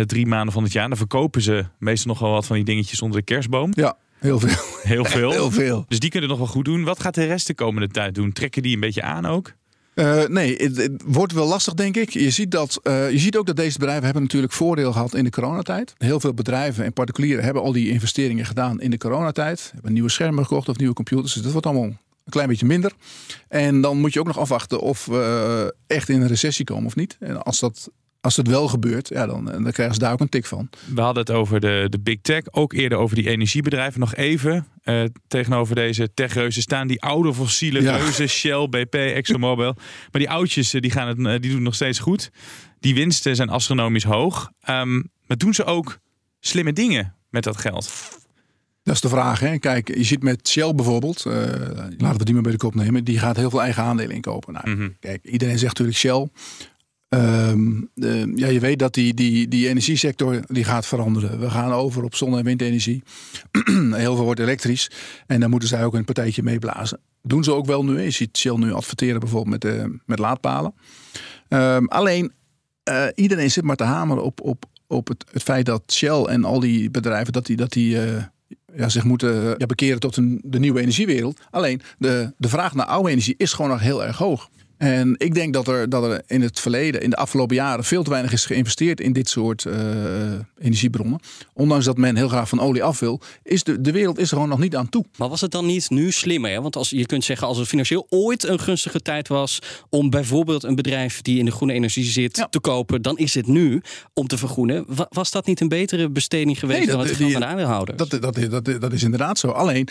drie maanden van het jaar. Dan verkopen ze meestal nog wel wat van die dingetjes onder de kerstboom. Ja, heel veel. Heel veel. Heel veel. Dus die kunnen nog wel goed doen. Wat gaat de rest de komende tijd doen? Trekken die een beetje aan ook? Eh, nee, het, het wordt wel lastig, denk ik. Je ziet, dat, eh, je ziet ook dat deze bedrijven hebben natuurlijk voordeel gehad in de coronatijd. Heel veel bedrijven en particulieren hebben al die investeringen gedaan in de coronatijd. Hebben nieuwe schermen gekocht of nieuwe computers. Dus dat wordt allemaal een klein beetje minder. En dan moet je ook nog afwachten of we echt in een recessie komen of niet. En als dat, als het wel gebeurt, ja, dan, dan krijgen ze daar ook een tik van. We hadden het over de, de big tech, ook eerder over die energiebedrijven. Nog even eh, tegenover deze techreuzen staan die oude fossiele Ja. reuzen, Shell, BP, ExxonMobil. Maar die oudjes eh, die gaan het, eh, die doen het nog steeds goed. Die winsten zijn astronomisch hoog. Ehm, maar doen ze ook slimme dingen met dat geld? Dat is de vraag. Hè? Kijk, je ziet met Shell bijvoorbeeld, eh, laten we die maar bij de kop nemen, die gaat heel veel eigen aandelen inkopen. Nou, Mhm. Kijk, iedereen zegt natuurlijk Shell. Ehm, de- ja, je weet dat die, die, die energiesector die gaat veranderen. We gaan over op zon- en windenergie. heel veel wordt elektrisch. En daar moeten zij ook een partijtje meeblazen. Doen ze ook wel nu. Je ziet Shell nu adverteren bijvoorbeeld met, eh, met laadpalen. Ehm, alleen, eh, iedereen zit maar te hameren op, op, op het, het feit dat Shell en al die bedrijven... dat die, dat die eh, ja, zich moeten ja, bekeren tot een, de nieuwe energiewereld. Alleen, de, de vraag naar oude energie is gewoon nog heel erg hoog. En ik denk dat er, dat er in het verleden, in de afgelopen jaren, veel te weinig is geïnvesteerd in dit soort eh, energiebronnen. Ondanks dat men heel graag van olie af wil, is de, de wereld is er gewoon nog niet aan toe. Maar was het dan niet nu slimmer? Hè? Want als, je kunt zeggen, als het financieel ooit een gunstige tijd was om bijvoorbeeld een bedrijf die in de groene energie zit te kopen, dan is het nu om te vergroenen. Wa- was dat niet een betere besteding geweest Nee, dan het geld de aandeelhouders? Dat, dat, dat, dat, dat is inderdaad zo. Alleen,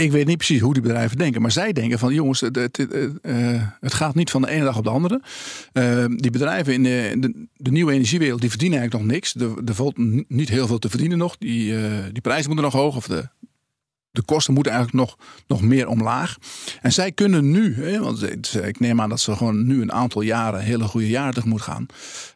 ik weet niet precies hoe die bedrijven denken. Maar zij denken van jongens, het, het, het, eh, gaat niet van de ene dag op de andere. Eh, die bedrijven in de, de, nieuwe energiewereld, die verdienen eigenlijk nog niks. Er, valt niet heel veel te verdienen nog. Die, eh, die prijzen moeten nog hoog. Of de, de kosten moeten eigenlijk nog, nog meer omlaag. En zij kunnen nu, hè, want ik neem aan dat ze gewoon nu een aantal jaren hele goede jaren tegemoet gaan.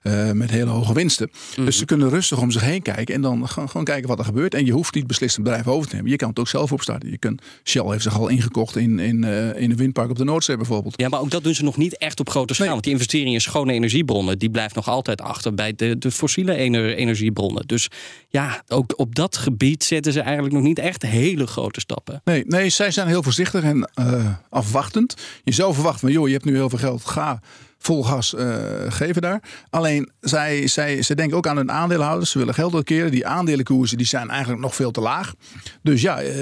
eh, met hele hoge winsten. Dus ze kunnen rustig om zich heen kijken en dan gewoon, gewoon kijken wat er gebeurt. En je hoeft niet beslist een bedrijf over te nemen. Je kan het ook zelf opstarten. Je kunt, Shell heeft zich al ingekocht in, in, eh, in een windpark op de Noordzee bijvoorbeeld. Ja, maar ook dat doen ze nog niet echt op grote schaal. Want die investering in schone energiebronnen, die blijft nog altijd achter bij de, de fossiele ener- energiebronnen. Dus ja, ook op dat gebied zetten ze eigenlijk nog niet echt hele grote stappen. Nee, nee, zij zijn heel voorzichtig en eh, afwachtend. Je zou verwachten van, joh, je hebt nu heel veel geld, ga vol gas eh, geven daar. Alleen, zij, zij, zij denken ook aan hun aandeelhouders. Ze willen geld keren. Die aandelenkoersen die zijn eigenlijk nog veel te laag. Dus ja, eh,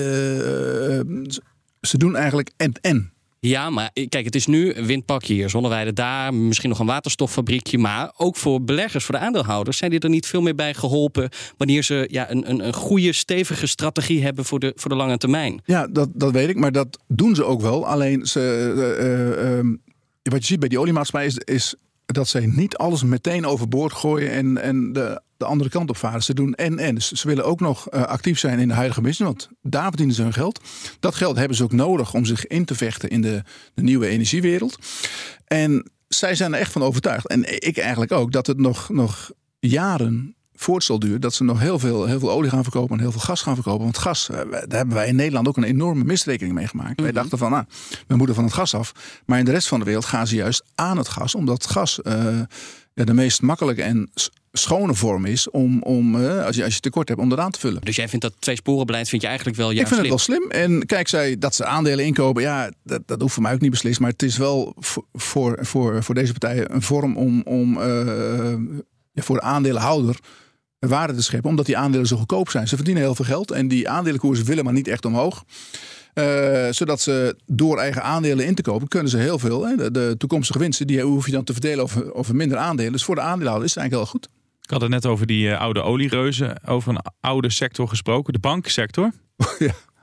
ze doen eigenlijk en-en. Ja, maar kijk, het is nu een windpak hier, zonneweide daar, misschien nog een waterstoffabriekje. Maar ook voor beleggers, voor de aandeelhouders, zijn die er niet veel meer bij geholpen wanneer ze ja, een, een, een goede, stevige strategie hebben voor de, voor de lange termijn. Ja, dat, dat weet ik, maar dat doen ze ook wel. Alleen, ze, eh, eh, ehm, wat je ziet bij die oliemaatschappij is, is dat zij niet alles meteen overboord gooien en, en de, de andere kant op varen. Ze doen en en. Dus ze willen ook nog eh, actief zijn in de huidige business, want daar verdienen ze hun geld. Dat geld hebben ze ook nodig om zich in te vechten in de, de nieuwe energiewereld. En zij zijn er echt van overtuigd, en ik eigenlijk ook, dat het nog, nog jaren voort zal duren. Dat ze nog heel veel, heel veel olie gaan verkopen en heel veel gas gaan verkopen. Want gas, eh, daar hebben wij in Nederland ook een enorme misrekening mee gemaakt. Wij dachten van, nou, we moeten van het gas af. Maar in de rest van de wereld gaan ze juist aan het gas. Omdat gas eh, de meest makkelijke en schone vorm is om, om eh, als, je, als je tekort hebt, om eraan te vullen. Dus jij vindt dat twee sporenbeleid vind je eigenlijk wel Ik juist vind het slim? wel slim. En kijk, zij dat ze aandelen inkopen, ja, dat, dat hoeft voor mij ook niet beslist. Maar het is wel voor, voor, voor, voor deze partijen een vorm om, om eh, ja, voor de aandeelhouder waarde te scheppen. Omdat die aandelen zo goedkoop zijn. Ze verdienen heel veel geld en die aandelenkoersen willen maar niet echt omhoog. Eh, zodat ze door eigen aandelen in te kopen, kunnen ze heel veel. Hè, de, de toekomstige winsten, die hoef je dan te verdelen over, over minder aandelen. Dus voor de aandeelhouder is het eigenlijk heel goed. Ik had het net over die eh, oude oliereuzen, over een oude sector gesproken, de banksector.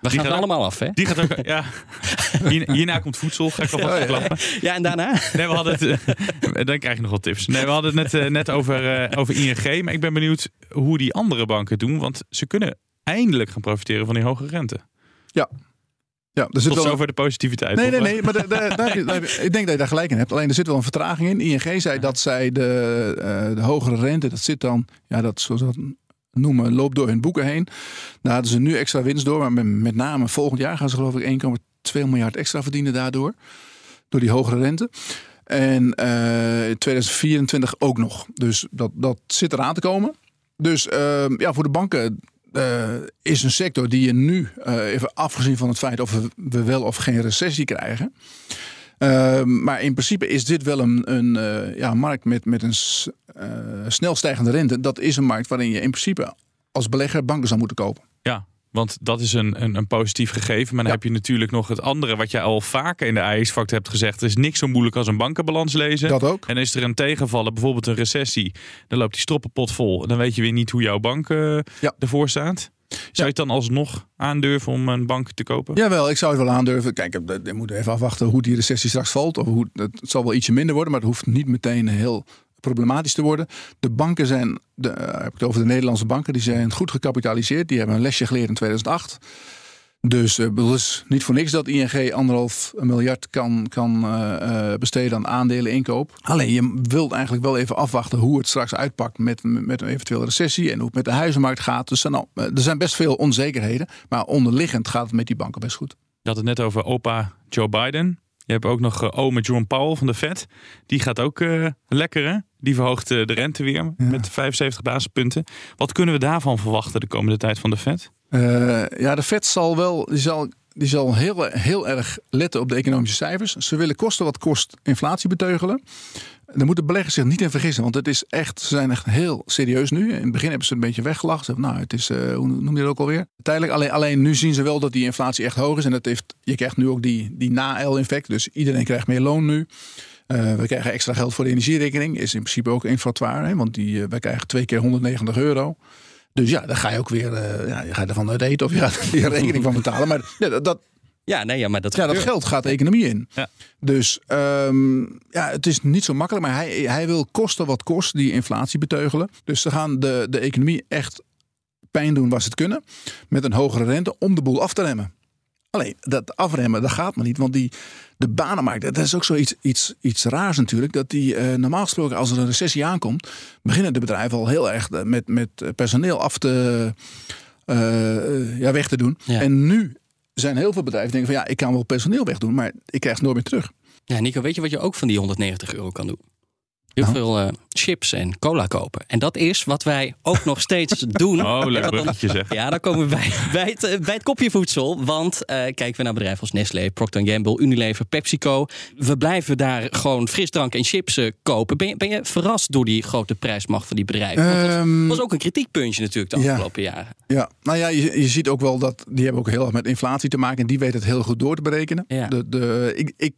We gaan er allemaal af, hè? Die gaat ook, ja. Hier- hierna komt voedsel, ga ik alvast Ja, ja. Ja, en daarna? Nee, we hadden het, eh, dan krijg je nog wat tips. Nee, we hadden het net, net over, eh, over ING, maar ik ben benieuwd hoe die andere banken het doen, want ze kunnen eindelijk gaan profiteren van die hoge rente. Ja. Ja, er zit Tot wel zover de positiviteit. Nee, nee, nee. Maar daar daar heb je- ik denk dat je daar gelijk in hebt. Alleen er zit wel een vertraging in. ING zei dat zij de, eh, de hogere rente, dat zit dan, ja, dat zoals dat noemen, loopt door hun boeken heen. Daar hadden ze nu extra winst door. Maar met, met name volgend jaar gaan ze geloof ik 1,2 miljard extra verdienen daardoor. Door die hogere rente. En eh, in 2024 ook nog. Dus dat, dat zit eraan te komen. Dus ehm, ja, voor de banken eh, is een sector die je nu, eh, even afgezien van het feit of we, we wel of geen recessie krijgen. Ehm, maar in principe is dit wel een, een eh, ja, markt met, met een snel stijgende rente. Dat is een markt waarin je in principe als belegger banken zou moeten kopen. Ja, want dat is een, een, een positief gegeven. Maar dan heb je natuurlijk nog het andere wat je al vaker in de AIS-factor hebt gezegd. Er is niks zo moeilijk als een bankenbalans lezen. Dat ook. En is er een tegenvallen, bijvoorbeeld een recessie, dan loopt die stroppenpot vol. Dan weet je weer niet hoe jouw bank eh, ervoor staat. Zou je het dan alsnog aandurven om een bank te kopen? Jawel, ik zou het wel aandurven. Kijk, we we moeten even afwachten hoe die recessie straks valt. Of hoe, het zal wel ietsje minder worden, maar het hoeft niet meteen heel problematisch te worden. De banken zijn, de, eh, heb ik het over de Nederlandse banken, die zijn goed gecapitaliseerd. Die hebben een lesje geleerd in 2008. Dus eh, het is niet voor niks dat ING anderhalf miljard kan, kan eh, besteden aan aandelen inkoop. Alleen je wilt eigenlijk wel even afwachten hoe het straks uitpakt met, met een eventuele recessie en hoe het met de huizenmarkt gaat. Dus al- er zijn best veel onzekerheden, maar onderliggend gaat het met die banken best goed. Je had het net over opa Joe Biden. Je hebt ook nog eh, ome Jerome Powell van de Fed. Die gaat ook lekker hè? Die verhoogt eh, de rente weer met 75 basispunten. Wat kunnen we daarvan verwachten de komende tijd van de Fed? Eh, ja, de Fed zal wel, die zal, die zal heel, heel erg letten op de economische cijfers. Ze willen kosten wat kost inflatie beteugelen. Daar moeten beleggers zich niet in vergissen, want het is echt, ze zijn echt heel serieus nu. In het begin hebben ze een beetje weggelachen. Ze hebben, nou, het is, eh, hoe noem je dat ook alweer? Tijdelijk, alleen, alleen nu zien ze wel dat die inflatie echt hoog is. En dat heeft, je krijgt nu ook die, die na-L-effect. Dus iedereen krijgt meer loon nu. Eh, we krijgen extra geld voor de energierekening. Is in principe ook inflatoire, hè, want die, wij krijgen twee keer 190 euro. Dus ja, dan ga je ook weer eh, ja, je gaat ervan uit eten of je gaat je rekening van betalen. Maar ja, dat, Ja, nee, ja, maar dat, ja, dat geld gaat de economie in. Ja. Dus ehm, ja, het is niet zo makkelijk. Maar hij, hij wil kosten wat kost die inflatie beteugelen. Dus ze gaan de, de economie echt pijn doen waar ze het kunnen. Met een hogere rente om de boel af te remmen. Alleen, dat afremmen, dat gaat maar niet. Want die, de banenmarkt, dat is ook zoiets iets, iets raars natuurlijk. Dat die eh, normaal gesproken, als er een recessie aankomt... beginnen de bedrijven al heel erg eh, met, met personeel af te, eh, ja, weg te doen. Ja. En nu zijn heel veel bedrijven denken van... ja, ik kan wel personeel wegdoen, maar ik krijg het nooit meer terug. Ja, Nico, weet je wat je ook van die 190 euro kan doen? Heel Nou? veel eh, chips en cola kopen. En dat is wat wij ook nog steeds doen. Oh, leuk bruggetje zeg. Ja, dan komen we bij, bij, het, eh, bij het kopje voedsel. Want eh, kijken we naar bedrijven als Nestlé, Procter Gamble, Unilever, PepsiCo. We blijven daar gewoon frisdrank en chips kopen. Ben je, ben je verrast door die grote prijsmacht van die bedrijven? Want dat Ehm, was ook een kritiekpuntje natuurlijk de ja. afgelopen jaren. Ja, nou ja, je, je ziet ook wel dat die hebben ook heel erg met inflatie te maken. En die weten het heel goed door te berekenen. Ja. De, de, ik, ik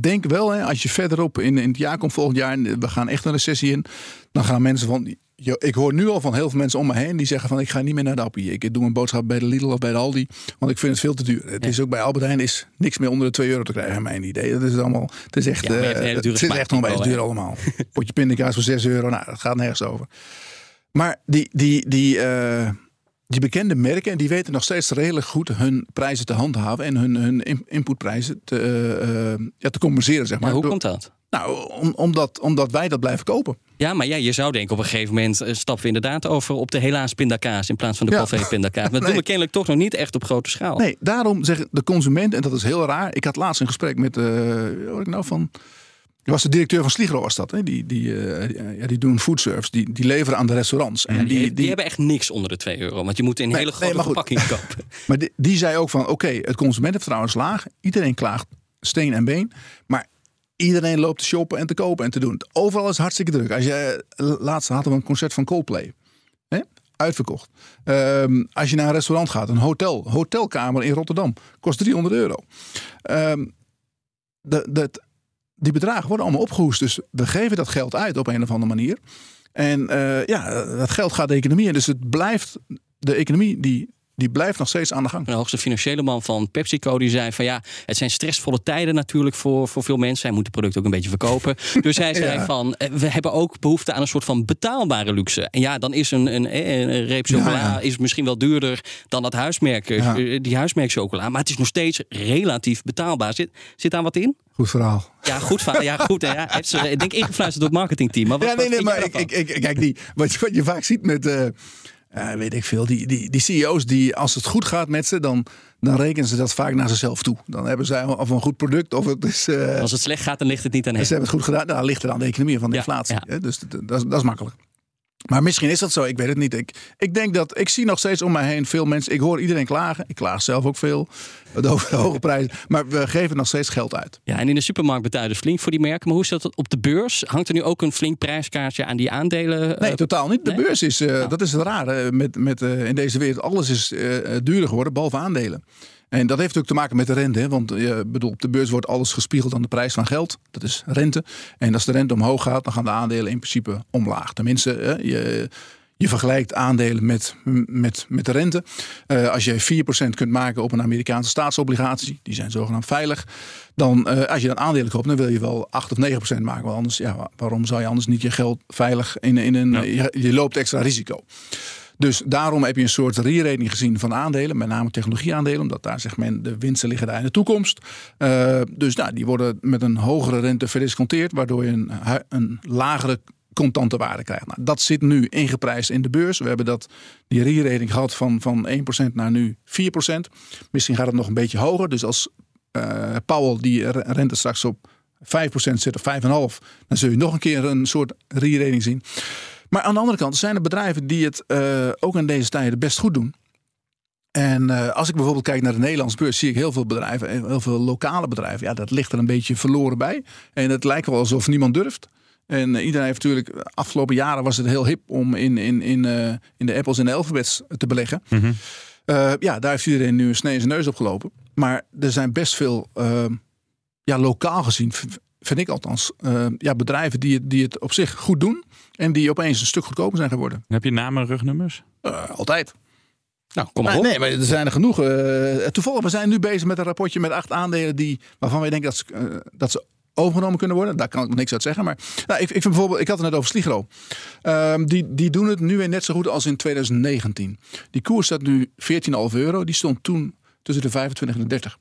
denk wel, hè, als je verderop in, in het jaar komt volgend jaar... en we gaan echt een recessie in... dan gaan mensen van... Ik hoor nu al van heel veel mensen om me heen die zeggen van ik ga niet meer naar de Appie. Ik doe een boodschap bij de Lidl of bij de Aldi, want ik vind het veel te duur. Het is ook bij Albert Heijn is niks meer onder de 2 euro te krijgen, mijn idee. Dat is allemaal, het is echt, Ja, eh, het is echt nog smaakpiek duur allemaal. Potje pindakaas voor 6 euro, nou dat gaat nergens over. Maar die, die, die, eh, die bekende merken, die weten nog steeds redelijk goed hun prijzen te handhaven en hun, hun in- inputprijzen te, eh, eh, ja, te compenseren, zeg maar. Maar hoe komt dat? Nou, om, omdat, omdat wij dat blijven kopen. Ja, maar ja, je zou denken op een gegeven moment eh, stappen we inderdaad over op de helaas pindakaas in plaats van de Ja. Pindakaas. Maar dat doen we kennelijk toch nog niet echt op grote schaal. Nee, daarom zeggen de consument, en dat is heel raar. Ik had laatst een gesprek met, wat hoor ik nou van. Was de directeur van Sligro was dat. Hè? Die, die, eh, ja, die doen foodservice. Die, die leveren aan de restaurants. En die, die, die, die, hebben echt niks onder de 2 euro. Want je moet in Nee, hele nee, grote maar goed. verpakkingen kopen. maar die, die zei ook van, oké, het consumentenvertrouwen is laag. Iedereen klaagt steen en been. Maar iedereen loopt te shoppen en te kopen en te doen. Overal is hartstikke druk. Als je, eh, laatst hadden we een concert van Coldplay. Hè? Uitverkocht. Ehm, als je naar een restaurant gaat, een hotel, hotelkamer in Rotterdam, kost 300 euro. De, de, die bedragen worden allemaal opgehoest. Dus we geven dat geld uit op een of andere manier. En eh, ja, dat geld gaat de economie in. Dus het blijft, de economie die, die blijft nog steeds aan de gang. De hoogste financiële man van PepsiCo die zei van ja, het zijn stressvolle tijden natuurlijk voor, voor veel mensen. Hij moet het product ook een beetje verkopen. Dus hij zei Ja. van eh, we hebben ook behoefte aan een soort van betaalbare luxe. En ja, dan is een, een, eh, een reep chocola Ja, ja. is misschien wel duurder dan dat huismerk, eh, die huismerk chocola. Maar het is nog steeds relatief betaalbaar. Zit, zit daar wat in? Goed verhaal. Ja, goed. va- Ja, goed. Ja, heeft ze, ik denk ingefluisterd door het marketingteam. Maar wat, Ja, nee, nee, maar ik, ik, ik, kijk, die, wat, je- wat je vaak ziet met, eh, weet ik veel, die, die, die CEO's die als het goed gaat met ze, dan, dan rekenen ze dat vaak naar zichzelf toe. Dan hebben zij of een goed product of het is. eh, Als het slecht gaat, dan ligt het niet aan ze hem. hebben het goed gedaan. Nou, dan ligt er aan de economie van de Ja, inflatie. ja. hè, Dus dat, dat is makkelijk. Maar misschien is dat zo, ik weet het niet. Ik, ik denk dat, ik zie nog steeds om mij heen veel mensen, ik hoor iedereen klagen. Ik klaag zelf ook veel over de hoge prijzen. Maar we geven nog steeds geld uit. Ja, en in de supermarkt dus flink voor die merken. Maar hoe zit dat op de beurs? Hangt er nu ook een flink prijskaartje aan die aandelen? Nee, eh, totaal niet. De nee? beurs is, eh, dat is het rare met, met, eh, in deze wereld. Alles is eh, eh, duurder geworden, behalve aandelen. En dat heeft ook te maken met de rente. Hè? Want eh, bedoel, op de beurs wordt alles gespiegeld aan de prijs van geld. Dat is rente. En als de rente omhoog gaat, dan gaan de aandelen in principe omlaag. Tenminste, eh, je, je vergelijkt aandelen met, met, met de rente. Eh, als je 4% kunt maken op een Amerikaanse staatsobligatie, die zijn zogenaamd veilig. Dan, als je dan aandelen koopt, dan wil je wel 8 of 9% maken. Want anders, ja, waarom zou je anders niet je geld veilig in, in een. Je, je loopt extra risico. Dus daarom heb je een soort re-rating gezien van aandelen, met name technologieaandelen, omdat daar zegt men de winsten liggen in de toekomst. Eh, dus nou, die worden met een hogere rente verdisconteerd, waardoor je een, hu- een lagere contante waarde krijgt. Nou, dat zit nu ingeprijsd in de beurs. We hebben dat, die re-rating gehad van, van 1% naar nu 4%. Misschien gaat het nog een beetje hoger. Dus als eh Powell die re- rente straks op 5% zit of 5,5%, dan zul je nog een keer een soort re-rating zien. Maar aan de andere kant zijn er bedrijven die het eh, ook in deze tijden best goed doen. En eh, als ik bijvoorbeeld kijk naar de Nederlandse beurs, zie ik heel veel bedrijven, eh, heel veel lokale bedrijven. Ja, dat ligt er een beetje verloren bij. En het lijkt wel alsof niemand durft. En iedereen heeft natuurlijk, afgelopen jaren was het heel hip om in, in, in, in de apples en de alfabets te beleggen. Eh, ja, daar heeft iedereen nu een snee in zijn neus opgelopen. Maar er zijn best veel, ja, lokaal gezien, vind ik althans, eh, ja, bedrijven die het, die het op zich goed doen. En die opeens een stuk goedkoper zijn geworden. Heb je namen en rugnummers? Eh, altijd. Nou, kom maar Nee, op. nee, maar er zijn er genoeg. Eh, toevallig, we zijn nu bezig met een rapportje met acht aandelen die, waarvan wij denken dat ze, dat ze overgenomen kunnen worden. Daar kan ik nog niks uit zeggen. Maar nou, ik, ik vind bijvoorbeeld, ik had het net over Sligro. Ehm, die, die doen het nu weer net zo goed als in 2019. Die koers staat nu 14,5 euro. Die stond toen tussen de 25 en de 30.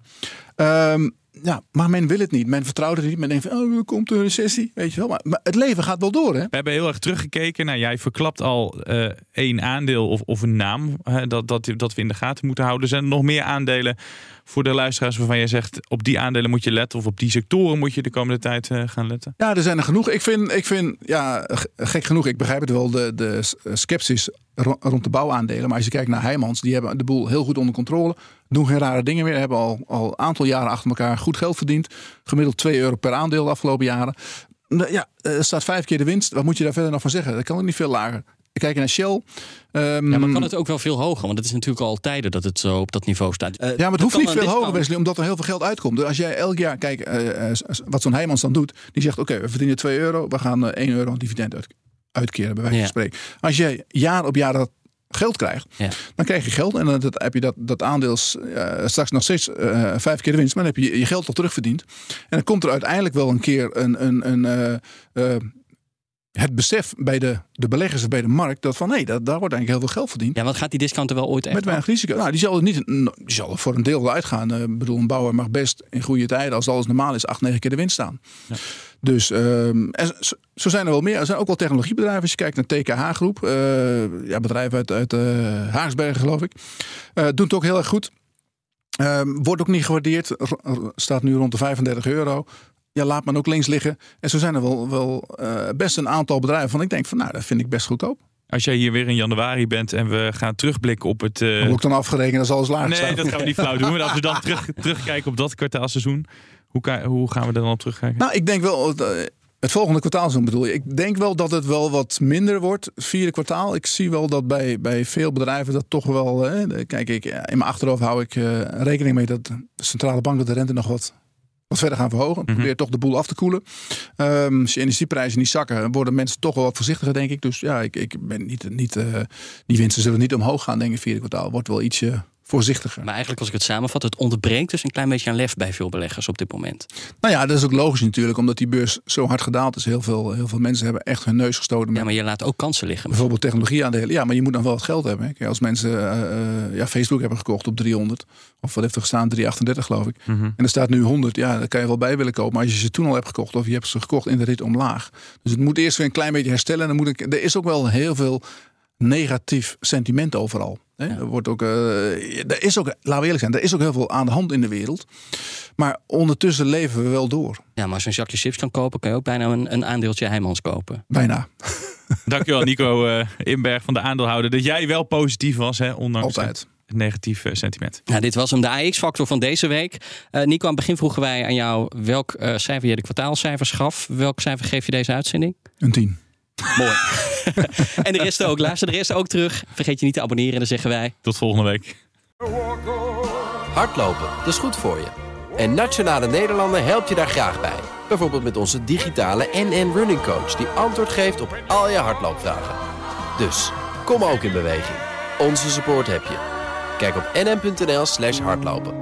Ehm, ja, maar men wil het niet. Men vertrouwt het niet. Men denkt van, oh, er komt een recessie. Weet je wel. Maar, maar het leven gaat wel door, hè? We hebben heel erg teruggekeken. Nou, jij verklapt al eh, één aandeel of, of een naam dat, dat, dat we in de gaten moeten houden. Zijn er nog meer aandelen voor de luisteraars waarvan jij zegt op die aandelen moet je letten of op die sectoren moet je de komende tijd eh, gaan letten? Ja, er zijn er genoeg. Ik vind, ik vind ja, gek genoeg, ik begrijp het wel, de, de sceptisch ro- rond de bouwaandelen. Maar als je kijkt naar Heijmans, die hebben de boel heel goed onder controle. Doen geen rare dingen meer. Hebben al, al aantal jaren achter elkaar goed geld verdiend. Gemiddeld 2 euro per aandeel de afgelopen jaren. Ja, er staat vijf keer de winst. Wat moet je daar verder nog van zeggen? Dat kan ook niet veel lager. Kijk naar Shell. Ehm, Ja, maar kan het ook wel veel hoger? Want het is natuurlijk al tijden dat het zo op dat niveau staat. Eh, Ja, maar het hoeft niet veel hoger. Wesley, omdat er heel veel geld uitkomt. Dus als jij elk jaar, kijk, eh, eh, wat zo'n Heijmans dan doet, die zegt: Oké, we verdienen 2 euro, we gaan eh, 1 euro aan dividend uit, uitkeren, bij wijze van Ja. spreken. Als je jaar op jaar dat geld krijgt, Ja. dan krijg je geld en dan heb je dat, dat aandeel straks nog steeds eh, vijf keer de winst, maar dan heb je je geld al terugverdiend. En dan komt er uiteindelijk wel een keer een, een, een, het besef bij de, de beleggers of bij de markt dat van nee, dat, daar wordt eigenlijk heel veel geld verdiend. Ja, want gaat die discount er wel ooit echt Met weinig risico. Nou, die zal er niet, die zal er voor een deel wel uitgaan. Eh, Ik bedoel, een bouwer mag best in goede tijden, als alles normaal is, acht, negen keer de winst staan. Dus ehm, en zo, zo zijn er wel meer. Er zijn ook wel technologiebedrijven. Als je kijkt naar TKH Groep, eh, ja, bedrijf uit, uit eh, Haagsbergen geloof ik, doen het ook heel erg goed. Ehm, wordt ook niet gewaardeerd. Staat nu rond de 35 euro. Ja, laat men ook links liggen. En zo zijn er wel, wel eh, best een aantal bedrijven van ik denk van nou, dat vind ik best goedkoop. Als jij hier weer in januari bent en we gaan terugblikken op het... eh, Dan word ik dan afgerekend als alles laag Nee, staat. dat gaan we niet flauw doen. Maar als we dan terug, terugkijken op dat kwartaalseizoen, hoe, hoe gaan we er dan op terugkijken? Nou, ik denk wel. eh, Het volgende kwartaalseizoen bedoel je. Ik denk wel dat het wel wat minder wordt. Vierde kwartaal. Ik zie wel dat bij, bij veel bedrijven dat toch wel. eh, kijk, ik, in mijn achterhoofd hou ik eh, rekening mee dat de centrale bank dat de rente nog wat, wat verder gaan verhogen. Probeer toch de boel af te koelen. Ehm, als je energieprijzen niet zakken, worden mensen toch wel wat voorzichtiger, denk ik. Dus ja, ik, ik ben niet. niet eh, die winsten zullen niet omhoog gaan, denk ik. Vierde kwartaal wordt wel ietsje voorzichtiger. Maar eigenlijk, als ik het samenvat, het ontbreekt dus een klein beetje aan lef bij veel beleggers op dit moment. Nou ja, dat is ook logisch natuurlijk, omdat die beurs zo hard gedaald is. Heel veel, heel veel mensen hebben echt hun neus gestoten. Ja, maar je laat ook kansen liggen. Bijvoorbeeld technologieaandelen. Ja, maar je moet dan wel wat geld hebben. hè. Als mensen eh, eh, ja, Facebook hebben gekocht op 300. Of wat heeft er gestaan? 338 geloof ik. Mhm. En er staat nu 100. Ja, daar kan je wel bij willen kopen. Maar als je ze toen al hebt gekocht. Of je hebt ze gekocht in de rit omlaag. Dus het moet eerst weer een klein beetje herstellen. En dan moet ik, er is ook wel heel veel negatief sentiment overal. Hè? Er, wordt ook, eh, er is ook, laten we eerlijk zijn, er is ook heel veel aan de hand in de wereld. Maar ondertussen leven we wel door. Ja, maar als je een zakje chips kan kopen, kan je ook bijna een, een aandeeltje Heijmans kopen. Bijna. Dankjewel Nico eh, Inberg van de aandeelhouder. Dat jij wel positief was, hè, ondanks Altijd. het negatief eh, sentiment. Nou, dit was hem, de AX-factor van deze week. Eh, Nico, aan het begin vroegen wij aan jou welk eh, cijfer je de kwartaalcijfers gaf. Welk cijfer geef je deze uitzending? Een 10. Mooi. en de rest ook. Luister de rest ook terug. Vergeet je niet te abonneren en dan zeggen wij... Tot volgende week. Hardlopen, dat is goed voor je. En Nationale Nederlanden helpt je daar graag bij. Bijvoorbeeld met onze digitale NN Running Coach... die antwoord geeft op al je hardloopvragen. Dus, kom ook in beweging. Onze support heb je. Kijk op nn.nl slash hardlopen.